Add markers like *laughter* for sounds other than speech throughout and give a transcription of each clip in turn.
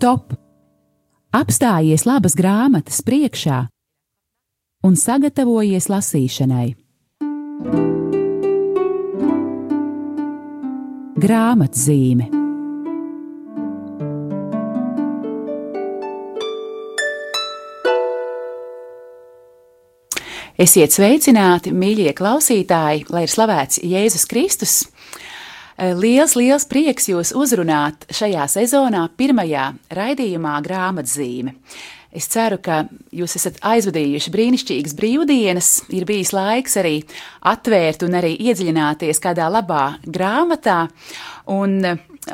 stop! Apstājies labas grāmatas priekšā un sagatavojies lasīšanai. Grāmatzīme Esiet sveicināti, mīļie klausītāji, lai ir slavēts Jēzus Kristus. Eh, liels, liels prieks jūs uzrunāt šajā sezonā, pirmajā raidījumā grāmatzīme. Es ceru, ka jūs esat aizvadījuši brīnišķīgas brīvdienas, ir bijis laiks arī atvērt un arī iedziļināties kādā labā grāmatā. Un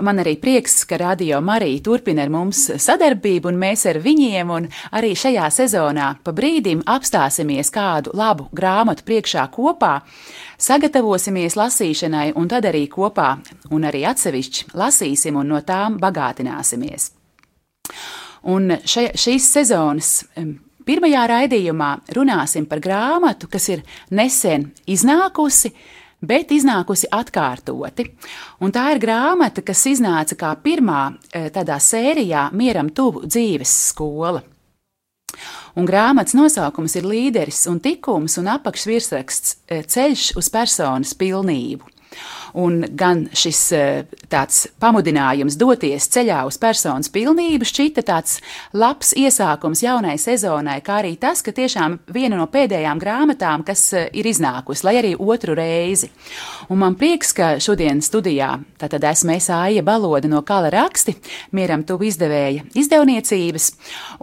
Man arī prieks, ka Radio Marija turpina ar mums sadarbību, un mēs ar viņiem, arī šajā sezonā pa brīdim apstāsimies kādu labu grāmatu priekšā kopā, sagatavosimies lasīšanai, un tad arī kopā un arī atsevišķi lasīsim un no tām bagātināsimies. Un šai, šīs sezonas pirmajā raidījumā runāsim par grāmatu, kas ir nesen iznākusi, bet iznākusi atkārtoti. Un tā ir grāmata, kas iznāca kā pirmā e, tādā sērijā Mieram tuvu dzīves skola. Un grāmatas nosaukums ir līderis un tikums, un apakšvirsraksts e, Ceļš uz personas pilnību. Un gan šis eh, tāds pamudinājums doties ceļā uz personas pilnību šķita tāds labs iesākums jaunai sezonai, kā arī tas, ka tiešām viena no pēdējām grāmatām, kas eh, ir iznākusi, lai arī otru reizi. Un man prieks, ka šodien studijā tātad esmu es Aija Baloda no Kala raksti, mieram tuvu izdevēja izdevniecības,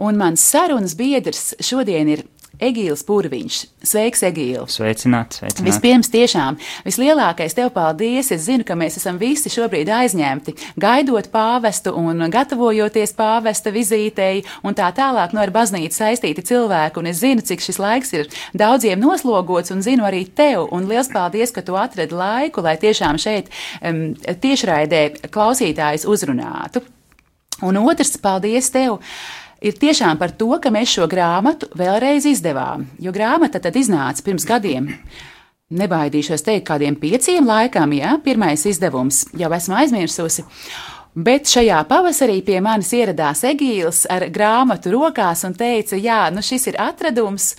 un mans sarunas biedrs šodien ir Egīls Pūraviņš. Sveiks, Egīl! Sveicināts! Sveicināt. Vispirms, tiešām vislielākais tev paldies. Es zinu, ka mēs esam visi šobrīd aizņemti, gaidot pāvestu un gatavojoties pāvesta vizītei un tā tālāk no ar baznīcu saistīti cilvēki. Un es zinu, cik šis laiks ir daudziem noslogots un zinu arī tev. Un liels paldies, ka tu atradi laiku, lai tiešām šeit um, tiešraidē klausītājus uzrunātu. Un otrs, paldies tev! Ir tiešām par to, ka mēs šo grāmatu vēlreiz izdevām. Jo grāmata tad iznāca pirms gadiem. Nebaidīšos teikt, kādiem pieciem laikam, ja pirmais izdevums jau esmu aizmirsusi. Bet šajā pavasarī pie manis ieradās Egīls ar grāmatu rokās un teica, jā, nu šis ir atradums,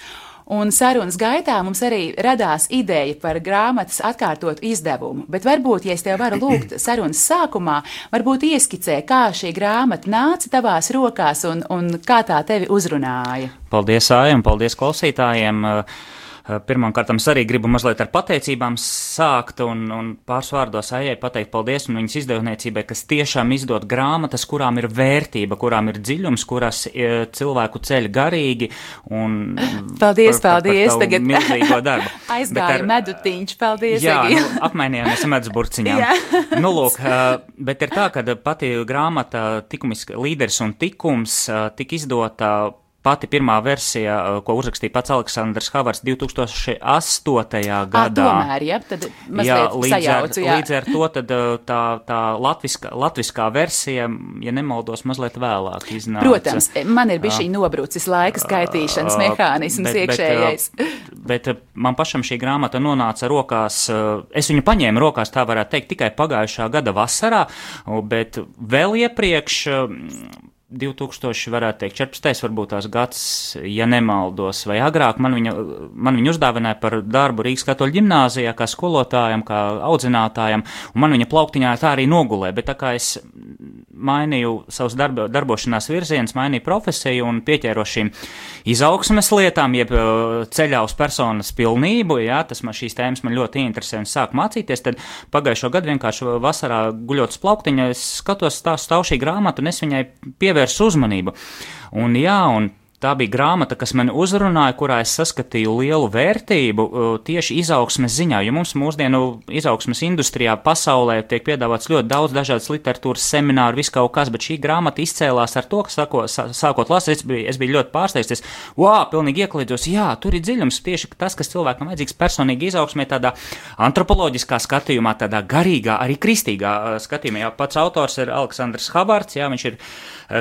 Un sarunas gaitā mums arī radās ideja par grāmatas atkārtotu izdevumu. Bet varbūt, ja es tev varu lūgt sarunas sākumā, varbūt ieskicē, kā šī grāmata nāca tavās rokās un, un kā tā tevi uzrunāja. Paldies, Ājam, paldies klausītājiem! Uh, Pirmkārt, es arī gribu mazliet ar pateicībām sākt un, un pāris vārdos ejai pateikt paldies un viņas izdevniecībai, kas tiešām izdod grāmatas, kurām ir vērtība, kurām ir dziļums, kurās eh, cilvēku ceļ garīgi. Un, paldies, *laughs* par, paldies! Par, par tagad milzīgo darbu. *laughs* Aizgāja ar, medutiņš, paldies! Jā, nu, apmainījāmies medus burciņām. *laughs* nu, lūk, eh, bet ir tā, ka pati grāmata tikumis, līderis un tikums tika izdota pati pirmā versija, uh, ko uzrakstīja pats Aleksandrs Havars 2008. gadā. À, tomēr, ja, tad jā, līdz, sajaucu, ar, jā. līdz ar to tad, uh, tā, tā latviskā, latviskā versija, ja nemaldos, mazliet vēlāk iznāca. Protams, man ir bijis šī nobrucis laika skaitīšanas mehānisms bet, iekšējais. Bet, bet man pašam šī grāmata nonāca rokās, es viņu paņēmu rokās, tā varētu teikt, tikai pagājušā gada vasarā, bet vēl iepriekš 2000, varētu teikt, 14. varbūt tās gads, ja nemaldos, vai agrāk man viņa, man viņa uzdāvināja par darbu Rīgas katoļu ģimnāzijā, kā skolotājam, kā audzinātājam, un man viņa plauktiņā tā arī nogulē, bet tā kā es mainīju savus darbo, darbošanās virzienus, mainīju profesiju un pieķēros šīm izaugsmes lietām, jeb ceļā uz personas pilnību, jā, tas man šīs tēmas man ļoti interesē un sāk mācīties, tad pagājušo gadu vienkārši vasarā guļot uz plauktiņa, es skatos stāv, stāv šī grāmata un es viņai pievēru pievērs uzmanību. Un, jā, un Tā bija grāmata, kas man uzrunāja, kurā es saskatīju lielu vērtību tieši izaugsmes ziņā, jo mums mūsdienu izaugsmes industrijā pasaulē tiek piedāvāts ļoti daudz dažādas literatūras semināru, viss kaut kas, bet šī grāmata izcēlās ar to, ka sāko, sākot lasīt, es biju, es biju ļoti pārsteigts, wow, pilnīgi iekliedzos, jā, tur ir dziļums tieši tas, kas cilvēkam vajadzīgs personīgi izaugsmē tādā antropoloģiskā skatījumā, tādā garīgā, arī kristīgā skatījumā. Jā, pats autors ir Aleksandrs Habards, jā, viņš ir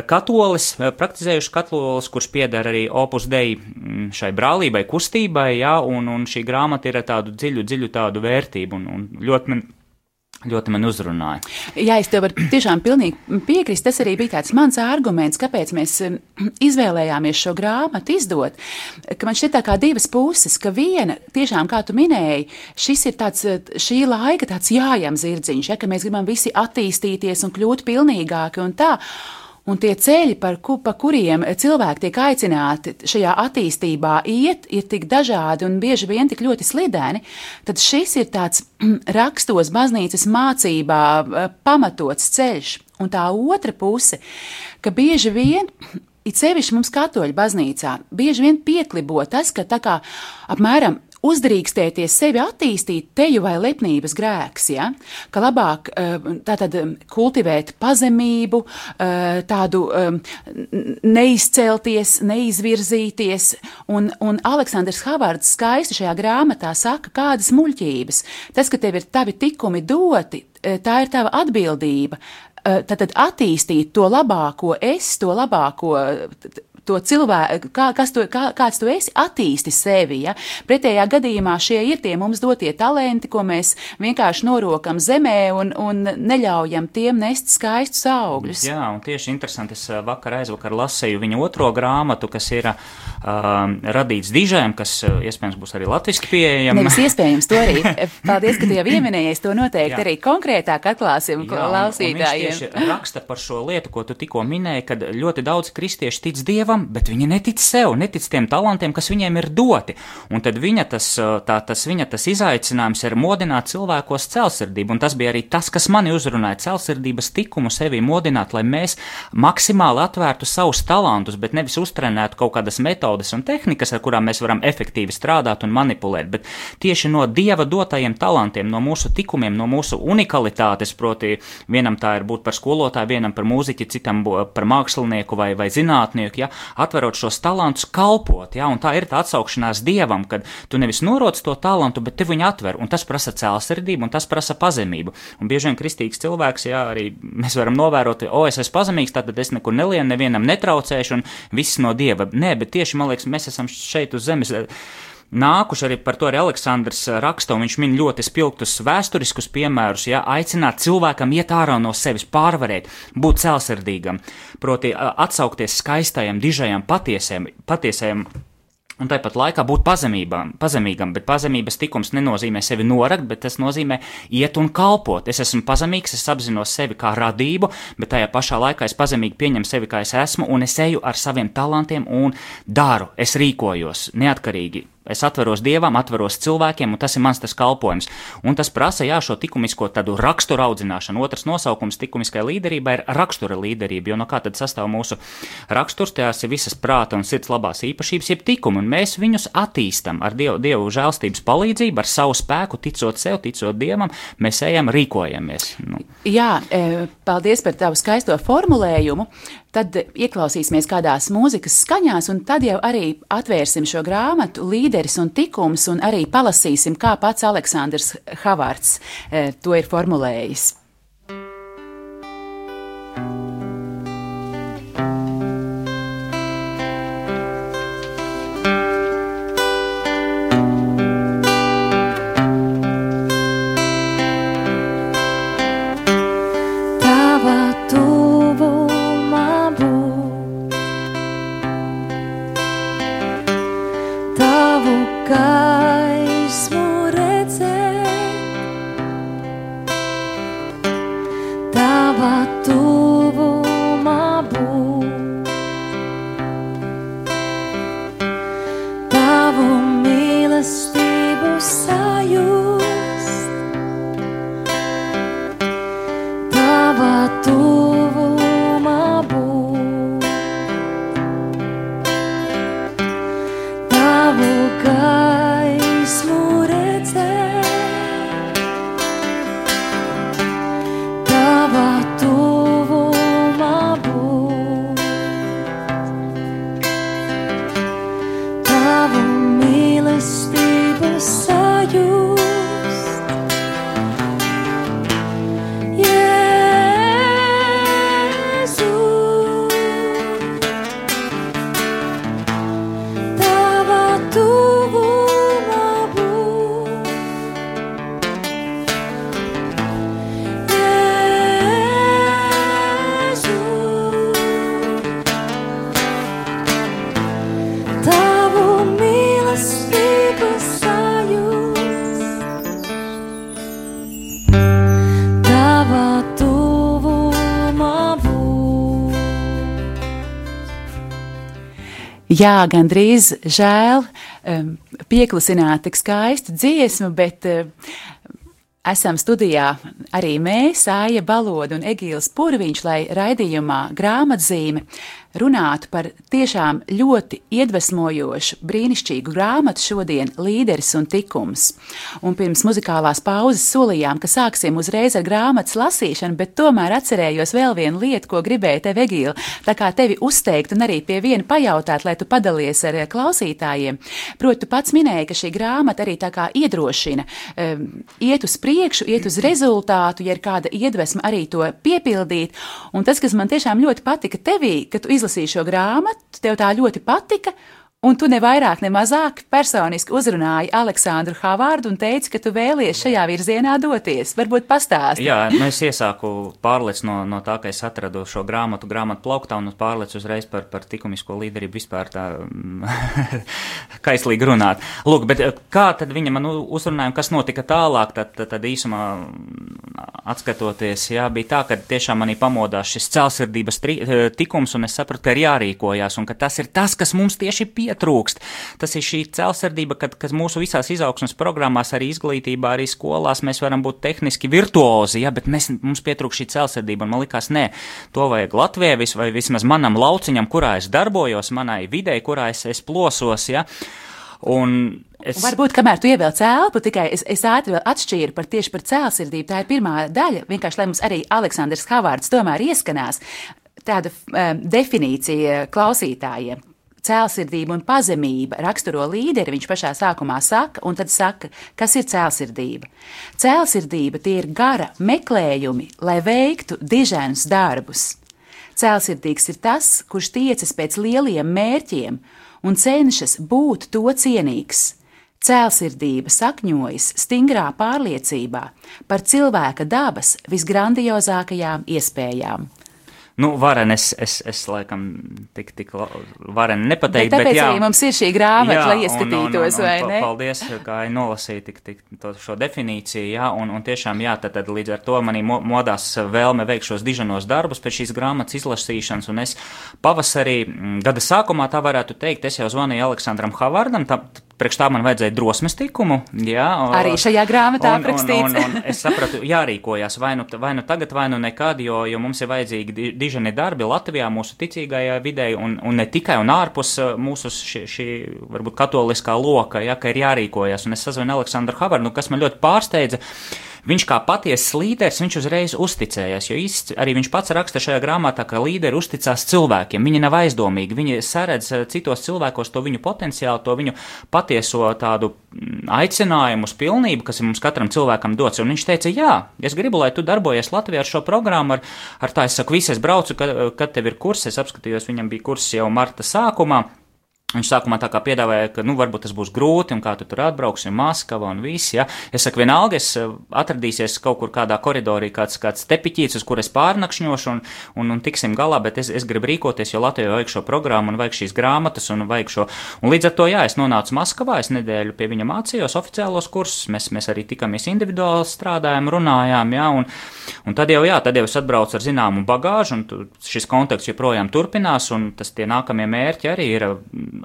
katolis, praktizējuši katolis, kurš pie pieder arī opus dei mm, šai brālībai, kustībai, jā, un, un šī grāmata ir tādu dziļu, dziļu tādu vērtību, un, un ļoti man ļoti man uzrunāja. Jā, es tev tiešām pilnīgi piekrist. Tas arī bija mans arguments, kāpēc mēs um, izvēlējāmies šo grāmatu izdot. Ka man šķiet kā divas puses, ka viena, tiešām, kā tu minēji, šis ir tāds, šī laika tāds jājam zirdziņš, ja, ka mēs gribam visi attīstīties un kļūt pilnīgāki un tā. Un tie ceļi, ku, pa kuriem cilvēki tiek aicināti šajā attīstībā iet, ir tik dažādi un bieži vien tik ļoti slideni, tad šis ir tāds *clears throat* rakstos baznīcas mācībā eh, pamatots ceļš. Un tā otra puse, ka bieži vien it sevišķi mums, katoļu baznīcā, bieži vien pieklibo tas, ka tā kā apmēram uzdrīkstēties sevi attīstīt, teju vai lepnības grēks, ja? ka labāk eh, tātad eh, kultivēt pazemību, eh, tādu neizcelties, neizvirzīties, un, un Aleksandrs Havards skaisti šajā grāmatā saka, kādas muļķības. Tas, ka tev ir tavi tikumi doti, tā ir tava atbildība. Tad attīstīt to labāko es, to labāko to cilvēku, kā, tu, kā, kāds tu esi, attīsti sevi. Ja? Pretējā gadījumā šie ir tie mums dotie talenti, ko mēs vienkārši norokam zemē un, un neļaujam tiem nest skaistus augļus. Jā, un tieši interesanti, es vakar aizvakar lasīju viņa otro grāmatu, kas ir uh, radīts dižēm, kas uh, iespējams būs arī latviski pieejama. Nevis iespējams, to arī. *laughs* Paldies, ka tu jau pieminējies, to noteikti Jā. arī konkrētāk atklāsim klausītājiem. Viņš tieši raksta par šo lietu, ko tu tikko minēji, kad ļoti daudz kristieši tic dievam, bet viņi netic sev, netic tiem talantiem, kas viņiem ir doti. Un tad viņa tas, tā, tas, viņa tas izaicinājums ir modināt cilvēkos celsirdību, un tas bija arī tas, kas mani uzrunāja - celsirdības tikumu sevi modināt, lai mēs maksimāli atvērtu savus talantus, bet nevis uztrenētu kaut kādas metodes un tehnikas, ar kurām mēs varam efektīvi strādāt un manipulēt, bet tieši no dieva dotajiem talantiem, no mūsu tikumiem, no mūsu unikalitātes, proti, vienam tā ir būt par skolotāju, vienam par mūziķi, citam par mākslinieku vai, vai zinātnieku, ja, atverot šos talantus, kalpot. Ja? Un tā ir tā atsaukšanās dievam, kad tu nevis noroc to talantu, bet te viņu atver. Un tas prasa cēlsirdību, un tas prasa pazemību. Un bieži vien kristīgs cilvēks, ja arī mēs varam novērot, o, es esmu pazemīgs, tad es nekur nelienu, nevienam netraucēšu, un viss no dieva. Nē, bet tieši man liekas, mēs esam šeit uz zemes nākuši arī par to arī Aleksandrs eh, raksta, un viņš min ļoti spilgtus vēsturiskus piemērus, ja aicināt cilvēkam iet ārā no sevis, pārvarēt, būt cēlsirdīgam, proti atsaukties skaistajam, dižajam, patiesajam, patiesajam Un tāpat laikā būt pazemīgam, bet pazemības tikums nenozīmē sevi norakt, bet tas nozīmē iet un kalpot. Es esmu pazemīgs, es apzinos sevi kā radību, bet tajā pašā laikā es pazemīgi pieņemu sevi kā es esmu, un es eju ar saviem talantiem un daru, es rīkojos neatkarīgi Es atveros dievam, atveros cilvēkiem, un tas ir mans tas kalpojums. Un tas prasa, jā, šo likumisko tādu raksturu audzināšanu. Otrs nosaukums likumiskai līderībai ir rakstura līderība, jo no kā tad sastāv mūsu raksturs, tās ir visas prāta un sirds labās īpašības, jeb tikumi, un mēs viņus attīstam ar dievu, dievu žēlstības palīdzību, ar savu spēku, ticot sev, ticot dievam, mēs ejam, rīkojamies. Nu. Jā, e, paldies par tavu skaisto formulējumu. Tad ieklausīsimies kādās mūzikas skaņās, un tad jau arī atvērsim šo grāmatu, līderis un tikums, un arī palasīsim, kā pats Aleksandrs Havards e, to ir formulējis. Jā, gandrīz žēl um, pieklusināt tik skaistu dziesmu, bet uh, esam studijā arī mēs, Aija Baloda un Egīls Purviņš, lai raidījumā grāmatzīme runātu par tiešām ļoti iedvesmojošu, brīnišķīgu grāmatu šodien - Līderis un tikums. Un pirms muzikālās pauzes solījām, ka sāksim uzreiz ar grāmatas lasīšanu, bet tomēr atcerējos vēl vienu lietu, ko gribēju tev, Egīla, tā kā tevi uzteikt un arī pie viena pajautāt, lai tu padalies ar eh, klausītājiem. Proti, tu pats minēji, ka šī grāmata arī tā kā iedrošina um, iet uz priekšu, iet uz rezultātu, ja ir kāda iedvesma arī to piepildīt. Un tas, kas man tiešām ļoti patika tevī, ka tu izlaiž izlasīju šo grāmatu, tev tā ļoti patika, Un tu ne vairāk, ne mazāk personiski uzrunāji Aleksandru Havārdu un teici, ka tu vēlies šajā virzienā doties. Varbūt pastāsti. Jā, nu es iesāku pārlec no, no tā, ka es atradu šo grāmatu, grāmatu plauktā un pārlec uzreiz par, par likumisko līderību vispār tā *laughs* kaislīgi runāt. Lūk, bet eh, kā tad viņa man uzrunāja un kas notika tālāk, tad, tad, tad īsumā atskatoties, jā, bija tā, ka tiešām manī pamodās šis celsirdības tri, eh, tikums un es sapratu, ka ir jārīkojās un ka tas ir tas, kas mums tieši pie pietrūkst. Tas ir šī celsardība, kad, kad mūsu visās izaugsmas programmās, arī izglītībā, arī skolās mēs varam būt tehniski virtuozi, ja, bet mēs, mums pietrūkst šī celsardība, man likās, nē, to vajag Latvijai, vis, vai vismaz manam lauciņam, kurā es darbojos, manai videi, kurā es, es plosos, ja. Un Es... Varbūt, kamēr tu ievēl cēlpu, tikai es, es ātri atšķīru par tieši par cēlsirdību. Tā ir pirmā daļa, vienkārši lai mums arī Aleksandrs Havārds tomēr ieskanās tāda um, definīcija klausītājiem cēlsirdība un pazemība raksturo līderi, viņš pašā sākumā saka, un tad saka, kas ir cēlsirdība. Cēlsirdība tie ir gara meklējumi, lai veiktu diženus darbus. Cēlsirdīgs ir tas, kurš tiecas pēc lieliem mērķiem un cenšas būt to cienīgs. Cēlsirdība sakņojas stingrā pārliecībā par cilvēka dabas visgrandiozākajām iespējām. Nu, varen es, es, es laikam tik, tik varen nepateikt, bet, bet jā. arī mums ir šī grāmata, jā, lai ieskatītos, un, un, un, vai ne? Paldies, kā nolasīju tik, tik to, šo definīciju, jā, un, un tiešām, jā, tad, tad līdz ar to manī modās vēlme veikt šos dižanos darbus pēc šīs grāmatas izlasīšanas, un es pavasarī, gada sākumā tā varētu teikt, es jau zvanīju Aleksandram Havardam, tā, Priekš tā man vajadzēja drosmes tikumu. Jā, arī šajā grāmatā un, aprakstīts. Un, un, un es sapratu, jārīkojas vai nu, vai nu tagad, vai nu nekad, jo, jo mums ir vajadzīgi dižani darbi Latvijā, mūsu ticīgajā vidē, un, un ne tikai un ārpus uh, mūsu šī, šī varbūt katoliskā loka, ja, ka ir jārīkojas. Un es sazvanu Aleksandru Havarnu, kas man ļoti pārsteidza. Viņš kā patiesis līderis, viņš uzreiz uzticējās, jo īsti arī viņš pats raksta šajā grāmatā, ka līderi uzticās cilvēkiem. Viņi nav aizdomīgi, viņi saredz eh, citos cilvēkos to viņu potenciālu, to viņu patieso tādu mm, aicinājumu uz pilnību, kas ir mums katram cilvēkam dots. Un viņš teica, jā, es gribu, lai tu darbojies Latvijā ar šo programmu, ar, ar tā es saku, visi es braucu, kad, kad tev ir kurs, es apskatījos, viņam bija kurs jau marta sākumā. Viņš sākumā tā kā piedāvāja, ka, nu, varbūt tas būs grūti, un kā tu tur atbrauksi, Maskava un viss, ja. Es saku, vienalga, es eh, atradīsies kaut kur kādā koridorī kāds, kāds tepiķīts, uz kur es pārnakšņošu, un, un, un tiksim galā, bet es, es gribu rīkoties, jo Latvijā vajag šo programmu, un vajag šīs grāmatas, un vajag šo. Un līdz ar to, jā, es nonācu Maskavā, es nedēļu pie viņa mācījos oficiālos kursus, mēs, mēs arī tikāmies individuāli strādājām, runājām, jā, un, un tad jau, jā, tad jau es atbraucu ar zināmu bagāžu, un tu, šis konteksts joprojām turpinās, un tas tie nākamie mērķi arī ir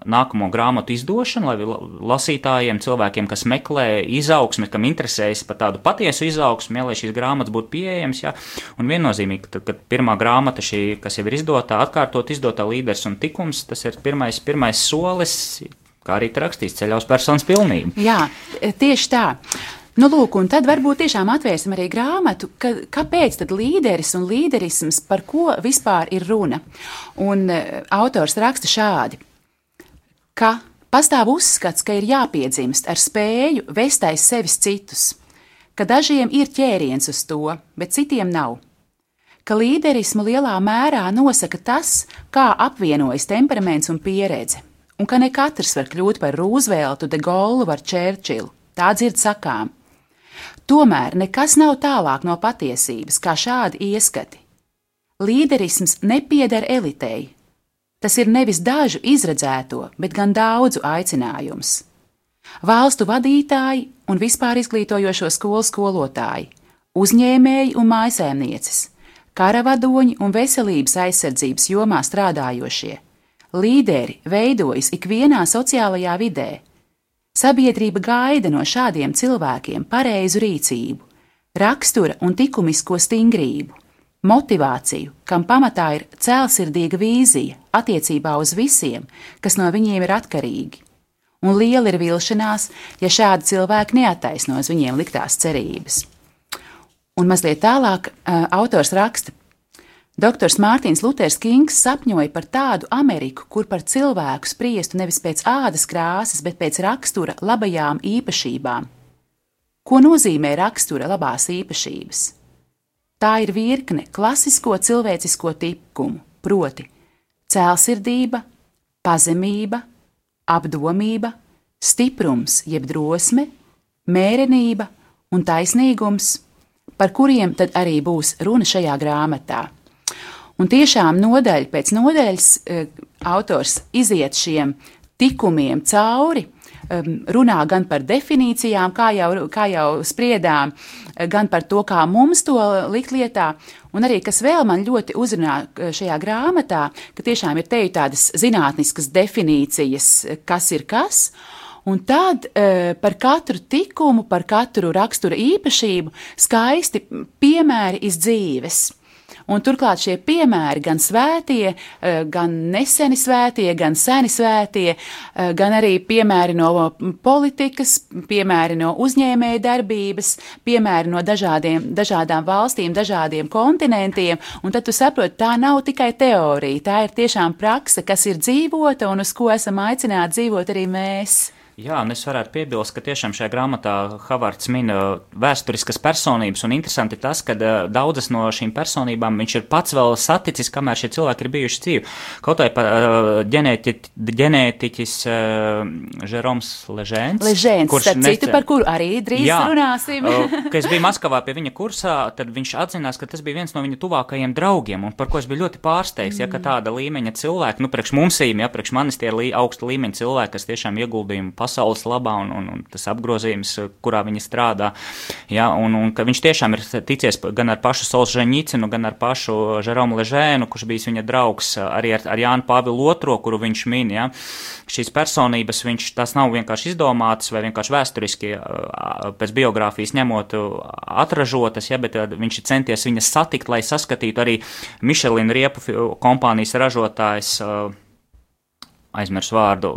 nākamo grāmatu izdošanu, lai lasītājiem, cilvēkiem, kas meklē izaugsmi, kam interesējas par tādu patiesu izaugsmi, ja, lai šīs grāmatas būtu pieejamas. Ja, un viennozīmīgi, tad, kad pirmā grāmata, šī, kas jau ir izdotā, atkārtot izdotā līderis un tikums, tas ir pirmais, pirmais solis, kā arī rakstīts ceļā uz personas pilnību. Jā, tieši tā. Nu, lūk, un tad varbūt tiešām atvērsim arī grāmatu, ka, kāpēc tad līderis un līderisms, par ko vispār ir runa. Un uh, autors raksta šādi ka pastāv uzskats, ka ir jāpiedzimst ar spēju vest aiz sevis citus, ka dažiem ir ķēriens uz to, bet citiem nav, ka līderismu lielā mērā nosaka tas, kā apvienojas temperaments un pieredze, un ka ne katrs var kļūt par Rūzveltu, De Gaulle vai Čērčilu. Tā dzird sakām. Tomēr nekas nav tālāk no patiesības, kā šādi ieskati. Līderisms nepieder elitei, Tas ir nevis dažu izredzēto, bet gan daudzu aicinājums. Valstu vadītāji un vispār izglītojošo skolu skolotāji, uzņēmēji un mājasēmnieces, karavadoņi un veselības aizsardzības jomā strādājošie, Līderi veidojas ikvienā sociālajā vidē. Sabiedrība gaida no šādiem cilvēkiem pareizu rīcību, rakstura un likumisko stingrību, motivāciju, kam pamatā ir cēlsirdīga vīzija attiecībā uz visiem, kas no viņiem ir atkarīgi. Un liela ir vilšanās, ja šādi cilvēki neataisno uz viņiem liktās cerības. Un mazliet tālāk autors raksta, Doktors Mārtiņš Luters Kings sapņoja par tādu Ameriku, kur par cilvēku spriestu nevis pēc ādas krāsas, bet pēc rakstura labajām īpašībām. Ko nozīmē rakstura labās īpašības? Tā ir virkne klasisko cilvēcisko tikumu, proti, cēlsirdība, pazemība, apdomība, stiprums jeb drosme, mērenība un taisnīgums, par kuriem tad arī būs runa šajā grāmatā. Un tiešām nodaļa pēc nodaļas e, autors iziet šiem tikumiem cauri, runā gan par definīcijām, kā jau, kā jau spriedām, e, gan par to, kā mums to likt lietā. Un arī, kas vēl man ļoti uzrunā e, šajā grāmatā, ka tiešām ir te tādas zinātniskas definīcijas, kas ir kas. Un tad e, par katru tikumu, par katru rakstura īpašību skaisti piemēri iz dzīves. Un turklāt šie piemēri, gan svētie, eh, gan neseni svētie, gan seni svētie, eh, gan arī piemēri no politikas, piemēri no uzņēmēja darbības, piemēri no dažādiem, dažādām valstīm, dažādiem kontinentiem. Un tad tu saproti, tā nav tikai teorija, tā ir tiešām prakse, kas ir dzīvota un uz ko esam aicināti dzīvot arī mēs. Jā, un es varētu piebilst, ka tiešām šajā grāmatā Havards min uh, vēsturiskas personības, un interesanti tas, ka uh, daudzas no šīm personībām viņš ir pats vēl saticis, kamēr šie cilvēki ir bijuši dzīvi. Kaut vai par uh, ģenēti, ģenētiķis Žeroms Ležēns. Ležēns, kurš citu, nece... par kuru arī drīz jā, runāsim. *laughs* kad es biju Maskavā pie viņa kursā, tad viņš atzinās, ka tas bija viens no viņa tuvākajiem draugiem, un par ko es biju ļoti pārsteigts, mm. ja, ka tāda līmeņa cilvēki, nu, priekš mumsīm, ja, priekš manis tie ir augsta līmeņa cilvēki, kas tiešām ieguldījumu pasaules labā un, un, un tas apgrozījums, kurā viņi strādā. Ja, un, un ka viņš tiešām ir ticies gan ar pašu Solžēņicinu, gan ar pašu Žeromu Ležēnu, kurš bijis viņa draugs arī ar, ar Jānu Pāvilu II, kuru viņš min. Ja. Šīs personības, viņš tās nav vienkārši izdomātas vai vienkārši vēsturiski pēc biogrāfijas ņemot atražotas, ja, bet viņš ir centies viņas satikt, lai saskatītu arī Mišelina riepu kompānijas ražotājs. Uh, aizmirsu vārdu,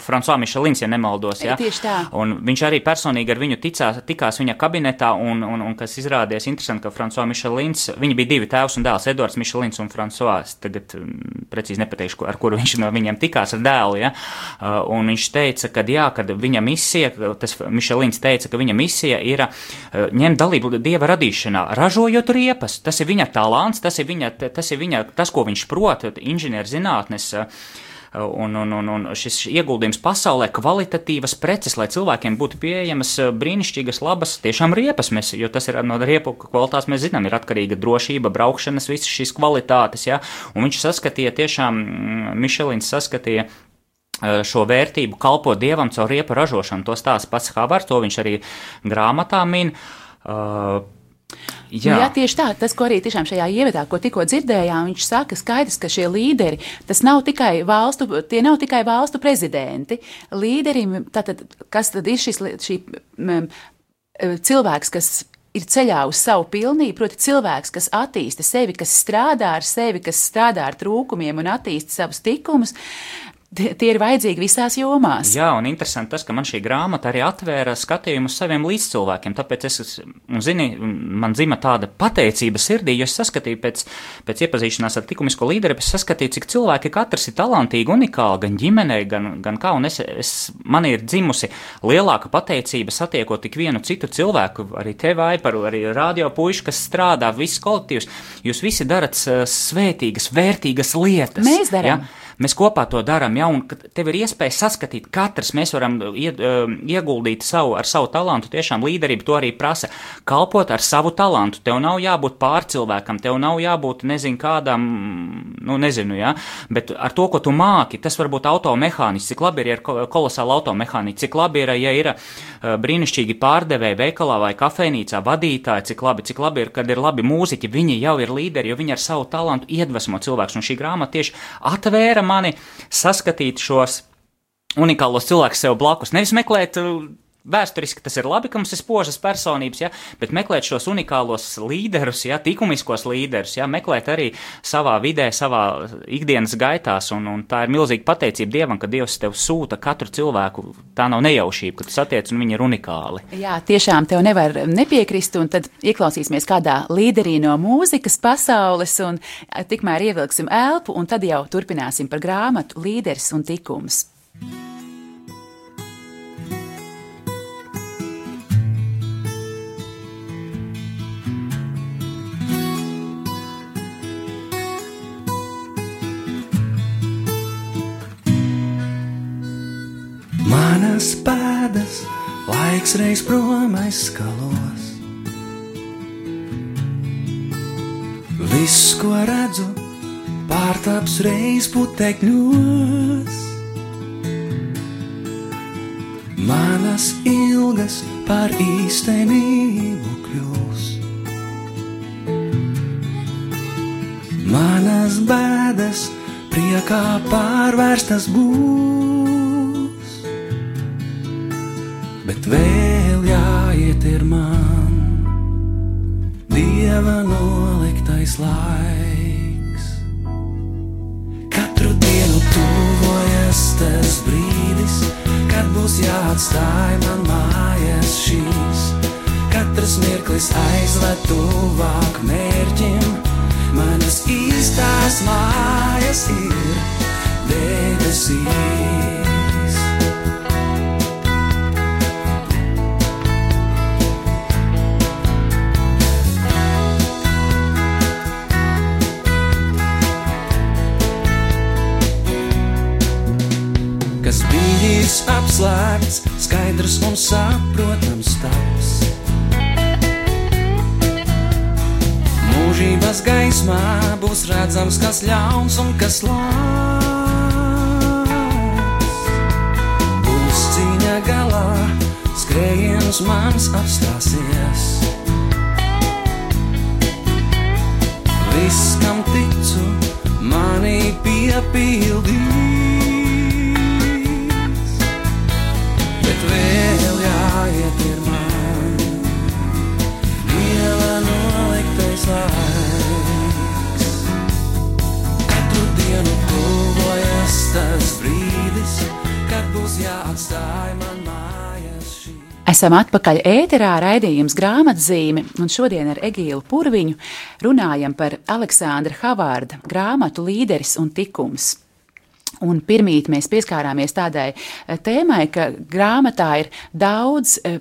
Frančiskais Mišelins, ja nemaldos. Ja? Tieši tā. Un viņš arī personīgi ar viņu ticās, tikās viņa kabinetā, un, un, un kas izrādījās interesanti, ka Frančiskais Mišelins, viņi bija divi tēvs un dēls, Edvards Mišelins un Frančiskais. Tagad mm, precīzi nepateikšu, ar kuru viņš no viņiem tikās ar dēlu. Ja? Uh, un viņš teica, ka jā, kad viņa misija, tas Mišelins teica, ka viņa misija ir uh, ņemt dalību dieva radīšanā, ražojot riepas. Tas ir viņa talants, tas ir viņa, tas, ir viņa, tas ko viņš prot, inženierzinātnes. Uh, un, un, un, un šis ieguldījums pasaulē kvalitatīvas preces, lai cilvēkiem būtu pieejamas eh, brīnišķīgas, labas, tiešām riepas, mēs, jo tas ir no riepu kvalitātes, mēs zinām, ir atkarīga drošība, braukšanas, visas šīs kvalitātes, ja, un viņš saskatīja tiešām, mm, Mišelins saskatīja eh, šo vērtību kalpot dievam caur riepu ražošanu. To stāsta pats Havars, to viņš arī grāmatā min. Uh, Jā. Jā, tieši tā. Tas, ko arī tiešām šajā ievadā, ko tikko dzirdējām, viņš saka, skaidrs, ka šie līderi, tas nav tikai valstu, tie nav tikai valstu prezidenti. Līderim, tātad, kas tad ir šis šī, m, cilvēks, kas ir ceļā uz savu pilnību, proti, cilvēks, kas attīsta sevi, kas strādā ar sevi, kas strādā ar trūkumiem un attīsta savus tikumus, Tie ir vajadzīgi visās jomās. Jā, un interesanti tas, ka man šī grāmata arī atvēra skatījumu uz saviem līdzcilvēkiem. Tāpēc es, zini, man dzima tāda pateicība sirdī, jo es saskatīju pēc, pēc iepazīšanās ar likumisko līderi, es saskatīju, cik cilvēki katrs ir talantīgi, unikāli, gan ģimenei, gan, gan kā, un es, es, man ir dzimusi lielāka pateicība satiekot tik vienu citu cilvēku, arī tevi, par arī radio puiši, kas strādā, viss kolektīvs. Jūs visi darat svētīgas, vērtīgas lietas. Mēs darām. Ja? Mēs kopā to darām, ja, un tev ir iespēja saskatīt, katrs mēs varam ied, ieguldīt savu, ar savu talantu, tiešām līderība to arī prasa. Kalpot ar savu talantu, tev nav jābūt pārcilvēkam, tev nav jābūt nezinu kādam, nu nezinu, ja, bet ar to, ko tu māki, tas var būt automehāniķis, cik labi ir, ja ir kolosāli automehāniķi, cik labi ir, ja ir brīnišķīgi pārdevēji veikalā vai kafejnīcā vadītāji, cik labi, cik labi ir, kad ir labi mūziķi, viņi jau ir līderi, jo viņi ar savu talantu iedvesmo cilvēkus, un šī grāmata tieši atvēra mani saskatīt šos unikālos cilvēkus sev blakus. Nevis meklēt Vēsturiski tas ir labi, ka mums ir spožas personības, ja, bet meklēt šos unikālos līderus, ja, likumiskos līderus, ja, meklēt arī savā vidē, savā ikdienas gaitās, un, un tā ir milzīga pateicība Dievam, ka Dievs tev sūta katru cilvēku. Tā nav nejaušība, ka tu satiec, un viņi ir unikāli. Jā, tiešām tev nevar nepiekrist, un tad ieklausīsimies kādā līderī no mūzikas pasaules, un tikmēr ievilksim elpu, un tad jau turpināsim par grāmatu līderis un tikums. Manas pēdas, laiks reiz prom aizskalos. Viss, ko redzu, pārtaps reiz putekļos. Manas ilgas par īstenību kļūs. Manas bēdas priekā pārvērstas būs. Bet vēl jāiet ir man dieva noliktais laiks. Katru dienu tuvojas tas brīdis, kad būs jāatstāj man mājas šīs. Katrs mirklis aizved tuvāk mērķim, manas īstās mājas ir debesīs. Apslēpts, skaidrs un saprotams taps. Mūžības gaismā būs redzams, kas ļauns un kas labs. Būs cīņa galā, skrējiens mans apstāsies. Viss, kam ticu, manī piepildīs. Vēl jāiet ir man. Dieva noliktais laiks. Katru dienu tuvojas tas brīdis, kad būs jāatstāj man mājas šī. Esam atpakaļ ēterā raidījums grāmatzīme, un šodien ar Egīlu Purviņu runājam par Aleksandra Havārda grāmatu līderis un tikums. Un pirmīt mēs pieskārāmies tādai eh, tēmai, ka grāmatā ir daudz eh,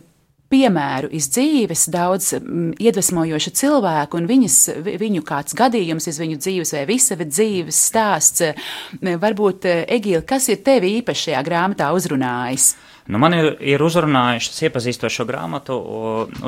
piemēru iz dzīves, daudz mm, iedvesmojošu cilvēku un viņas, viņu kāds gadījums viņu dzīves vai visa dzīves stāsts. Varbūt, eh, Egīla, kas ir tevi īpaši šajā grāmatā uzrunājis? Nu, man ir, ir uzrunājušas, iepazīstot šo grāmatu,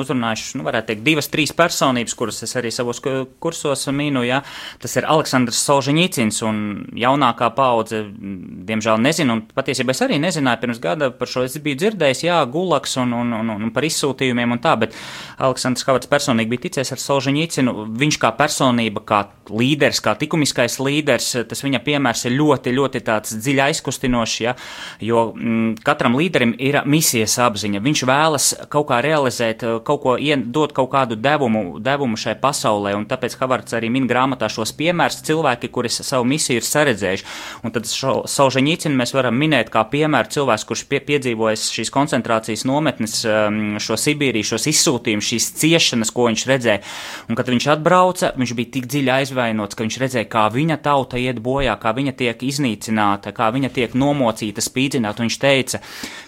uzrunājušas, nu, varētu teikt, divas, trīs personības, kuras es arī savos kursos mīnu. Ja? Tas ir Aleksandrs Solženīcins un jaunākā paudze, diemžēl nezinu, un patiesībā es arī nezināju pirms gada par šo. Es biju dzirdējis, jā, gulaks un, un, un, un par izsūtījumiem un tā, bet Aleksandrs Kavards personīgi bija ticies ar Solženīcinu. Viņš kā personība, kā līderis, kā likumiskais līderis, tas viņa piemērs ir ļoti, ļoti tāds dziļi aizkustinošs, ja? jo mm, katram līderim līderim ir misijas apziņa. Viņš vēlas kaut kā realizēt, eh, kaut ko ien, dot kaut kādu devumu, devumu šai pasaulē, un tāpēc Havards arī min grāmatā šos piemērus cilvēki, kuri savu misiju ir saredzējuši. Un tad Solženīcinu mēs varam minēt kā piemēru cilvēks, kurš pie, piedzīvojis šīs koncentrācijas nometnes, ehm, šo Sibīriju, šos izsūtījumus, šīs ciešanas, ko viņš redzēja. Un kad viņš atbrauca, viņš bija tik dziļi aizvainots, ka viņš redzēja, kā viņa tauta iet bojā, kā viņa tiek iznīcināta, kā viņa tiek nomocīta, spīdzināta. Viņš teica,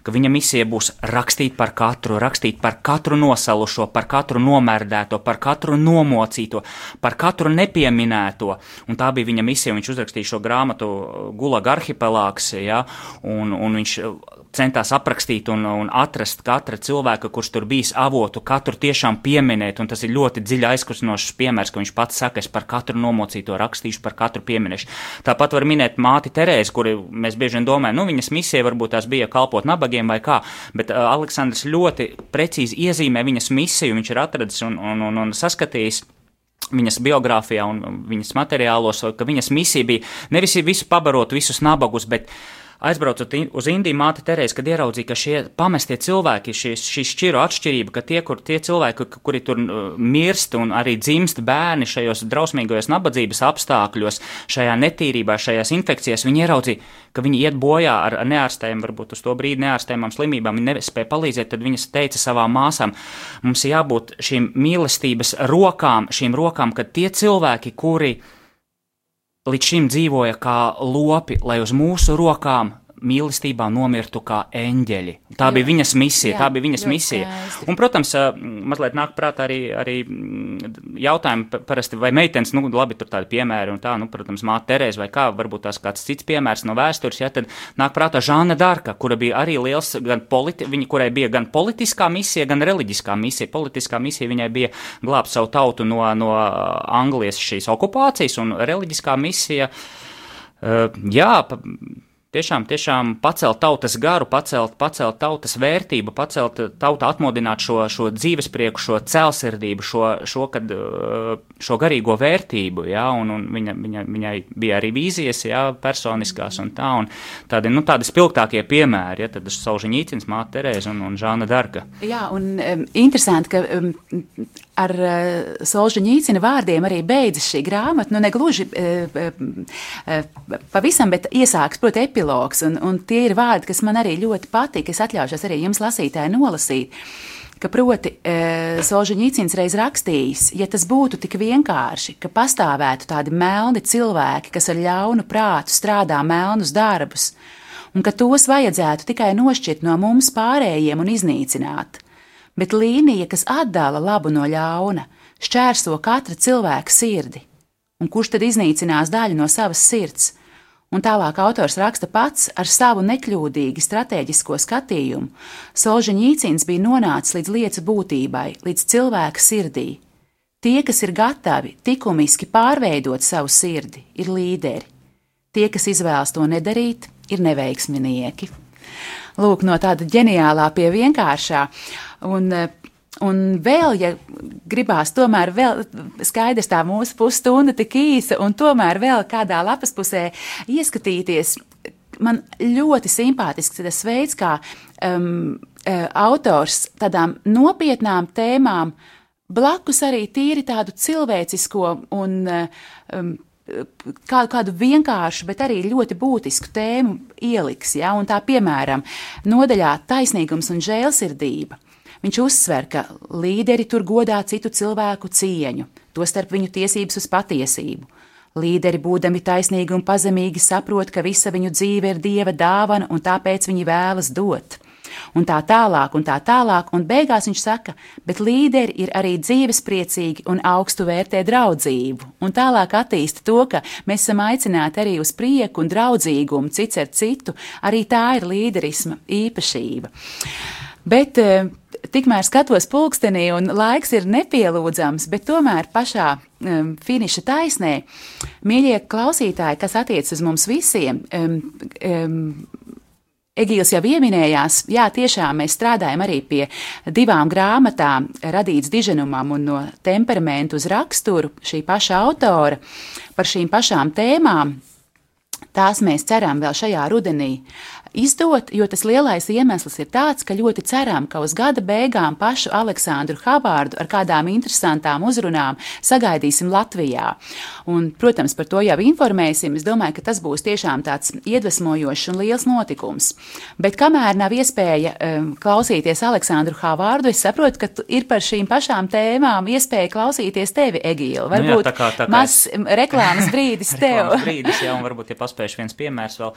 ka viņa misija būs rakstīt par katru, rakstīt par katru nosalušo, par katru nomērdēto, par katru nomocīto, par katru nepieminēto. Un tā bija viņa misija. Viņš uzrakstīja šo grāmatu Gulaga arhipelāgs, ja, un, un viņš centās aprakstīt un, un atrast katra cilvēka, kurš tur bijis avotu, katru tiešām pieminēt, un tas ir ļoti dziļi aizkustinošs piemērs, ka viņš pats saka, es par katru nomocīto rakstīšu, par katru pieminēšu. Tāpat var minēt māti Terēzi, kuri mēs bieži vien domājam, nu viņas misija varbūt tās bija kalpot nabagiem vai kā, bet uh, Aleksandrs ļoti precīzi iezīmē viņas misiju, viņš ir atradis un, un, un, un saskatījis viņas biogrāfijā un viņas materiālos, ka viņas misija bija nevis visu pabarot, visus nabagus, bet aizbraucot uz Indiju, māte Terēza, kad ieraudzīja, ka šie pamestie cilvēki, šī, šī šķiro atšķirība, ka tie, kur, tie cilvēki, kuri tur uh, mirst un arī dzimst bērni šajos drausmīgajos nabadzības apstākļos, šajā netīrībā, šajās infekcijās, viņi ieraudzīja, ka viņi iet bojā ar neārstējumiem, varbūt uz to brīdi neārstējumām slimībām, viņi nespēja palīdzēt, tad viņas teica savām māsām, mums jābūt šīm mīlestības rokām, šīm rokām, ka tie cilvēki, kuri līdz šim dzīvoja kā lopi, lai uz mūsu rokām mīlestībā nomirtu kā eņģeļi. Tā jā, bija viņas misija. Jā, tā bija viņas misija. Skaisti. Un, protams, mazliet nāk prātā arī, arī jautājumi parasti, vai meitenes, nu, labi, tur tādi piemēri un tā, nu, protams, māte Terēza vai kā, varbūt tās kāds cits piemērs no vēstures, ja tad nāk prātā Žāna Darka, kura bija arī liels, gan politi, viņa, kurai bija gan politiskā misija, gan reliģiskā misija. Politiskā misija viņai bija glābt savu tautu no, no Anglijas šīs okupācijas un reliģiskā misija. Uh, jā, Tiešām, tiešām pacelt tautas garu, pacelt, pacelt tautas vērtību, pacelt tautu, atmodināt šo, šo dzīvesprieku, šo cēlsirdību, šo, šo, kad, uh, šo garīgo vērtību, jā, un, un viņa, viņa, viņai bija arī vīzijas, jā, personiskās un tā, un tādi, nu, tādi spilgtākie piemēri, jā, tad Saužiņīcins, Māte Terēza un, un Žāna Darga. Jā, un um, interesanti, ka um, ar uh, Solžņīcina vārdiem arī beidzas šī grāmata. Nu, ne gluži uh, uh, pavisam, bet iesāks, proti, epilogs. Un, un tie ir vārdi, kas man arī ļoti patīk. Es atļaušos arī jums, lasītāji, nolasīt. Ka proti, e, Solžņīcins reiz rakstījis, ja tas būtu tik vienkārši, ka pastāvētu tādi melni cilvēki, kas ar ļaunu prātu strādā melnus darbus, un ka tos vajadzētu tikai nošķirt no mums pārējiem un iznīcināt bet līnija, kas atdala labu no ļauna, šķērso katra cilvēka sirdi. Un kurš tad iznīcinās daļu no savas sirds? Un tālāk autors raksta pats ar savu nekļūdīgi strateģisko skatījumu. Solžņīcins bija nonācis līdz lietas būtībai, līdz cilvēka sirdī. Tie, kas ir gatavi likumiski pārveidot savu sirdi, ir līderi. Tie, kas izvēlas to nedarīt, ir neveiksminieki. Lūk, no tāda ģeniālā pie vienkāršā. Un, Un vēl, ja gribās, tomēr vēl skaidrs tā mūsu pusstunda tik īsa, un tomēr vēl kādā lapas pusē ieskatīties, man ļoti simpātisks tas veids, kā um, autors tādām nopietnām tēmām blakus arī tīri tādu cilvēcisko un um, kādu, kādu vienkāršu, bet arī ļoti būtisku tēmu ieliks. Ja? Un tā piemēram, nodaļā taisnīgums un žēlsirdība. Viņš uzsver, ka līderi tur godā citu cilvēku cieņu, tostarp viņu tiesības uz patiesību. Līderi, būdami taisnīgi un pazemīgi, saprot, ka visa viņu dzīve ir dieva dāvana, un tāpēc viņi vēlas dot un tā tālāk, un tā tālāk, un beigās viņš saka, bet līderi ir arī dzīvespriecīgi un augstu vērtē draudzību, un tālāk attīsta to, ka mēs esam aicināti arī uz prieku un draudzīgumu cits ar citu, arī tā ir līderisma īpašība. Bet eh, tikmēr skatos pulkstenī, un laiks ir nepielūdzams, bet tomēr pašā um, finiša taisnē, mīļie klausītāji, kas attiecas uz mums visiem, um, um, Egīls jau pieminējās, jā, tiešām mēs strādājam arī pie divām grāmatām, radīts diženumam un no temperamentu uz raksturu šī paša autora par šīm pašām tēmām. Tās mēs ceram vēl šajā rudenī izdot, jo tas lielais iemesls ir tāds, ka ļoti ceram, ka uz gada beigām pašu Aleksandru Havārdu ar kādām interesantām uzrunām sagaidīsim Latvijā. Un, protams, par to jau informēsim. Es domāju, ka tas būs tiešām tāds iedvesmojošs un liels notikums. Bet kamēr nav iespēja um, klausīties Aleksandru Havārdu, es saprotu, ka ir par šīm pašām tēmām iespēja klausīties tevi, Egīla. Varbūt nu jā, tā kā, tā kā mazs es... reklāmas brīdis *laughs* tev. reklāmas brīdis, jā, un varbūt, ja paspējuši viens piemērs vēl,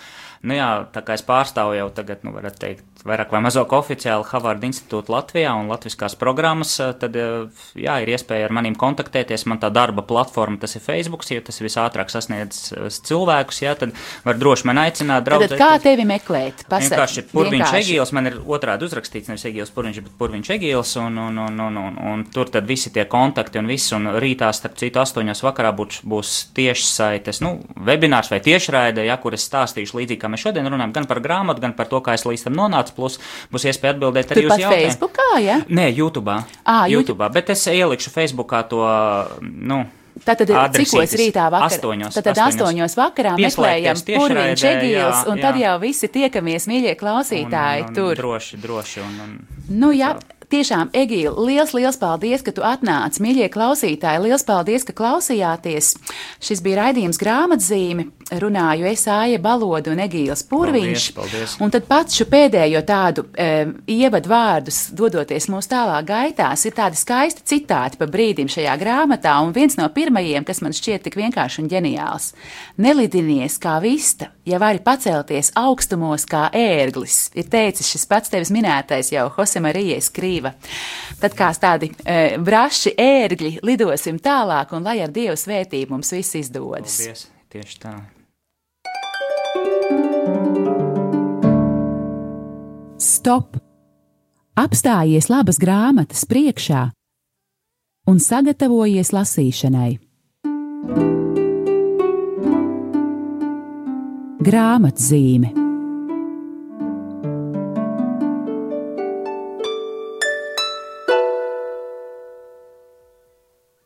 nu jā, tā kā es pār pārstāv jau tagad, nu, varētu teikt, vairāk vai mazāk oficiāli Havārda institūta Latvijā un latviskās programmas, eh, tad, eh, jā, ir iespēja ar maniem kontaktēties. Man tā darba platforma, tas ir Facebook, jo tas visātrāk sasniedz eh, cilvēkus, jā, tad var droši man aicināt draugus. Kā tevi meklēt? Pasaka, vienkārši Purviņš Egīls, man ir otrādi uzrakstīts, nevis Egīls Purviņš, bet Purviņš Egīls, un, un, un, un, un, un tur tad visi tie kontakti un viss, un rītā, starp citu, astoņos vakarā būs, būs tiešsaites, nu, webinārs vai tiešraide, jā, kur es stāstīšu līdzīgi, kā mēs šodien runājam, gan par grāmatu, gan par to, kā es līdz tam nonācu, plus būs iespēja atbildēt arī uz jautājumu. Facebookā, ja? Nē, YouTube. À, YouTube. Bet es ielikšu Facebookā to, nu, Tātad cikos rītā vakarā? Astoņos, Tātad astoņos. astoņos vakarā meklējam purviņš Egīls, jā, un jā. tad jau visi tiekamies, mīļie klausītāji, un, un, tur. Droši, droši. Un, un, Nu, jā, tiešām, Egīla, liels, liels paldies, ka tu atnāc. Mīļie klausītāji, liels paldies, ka klausījāties. Šis bija raidījums grāmatzīme. Runāju es Āja Balodu un Egīls Purviņš. Paldies, paldies. Un tad pats šo pēdējo tādu e, ievadu vārdus, dodoties mūsu tālāk gaitās, ir tādi skaisti citāti pa brīdim šajā grāmatā, un viens no pirmajiem, kas man šķiet tik vienkārši un ģeniāls. Nelidinies kā vista, ja vari pacelties augstumos kā ērglis, ir teicis šis pats tevis minētais jau Josemarija Skrīva. Tad kā tādi e, braši ērgļi lidosim tālāk, un lai ar Dievu svētību mums viss izdodas. paldies. Tieši tā. Stop! Apstājies labas grāmatas priekšā un sagatavojies lasīšanai. Grāmatzīme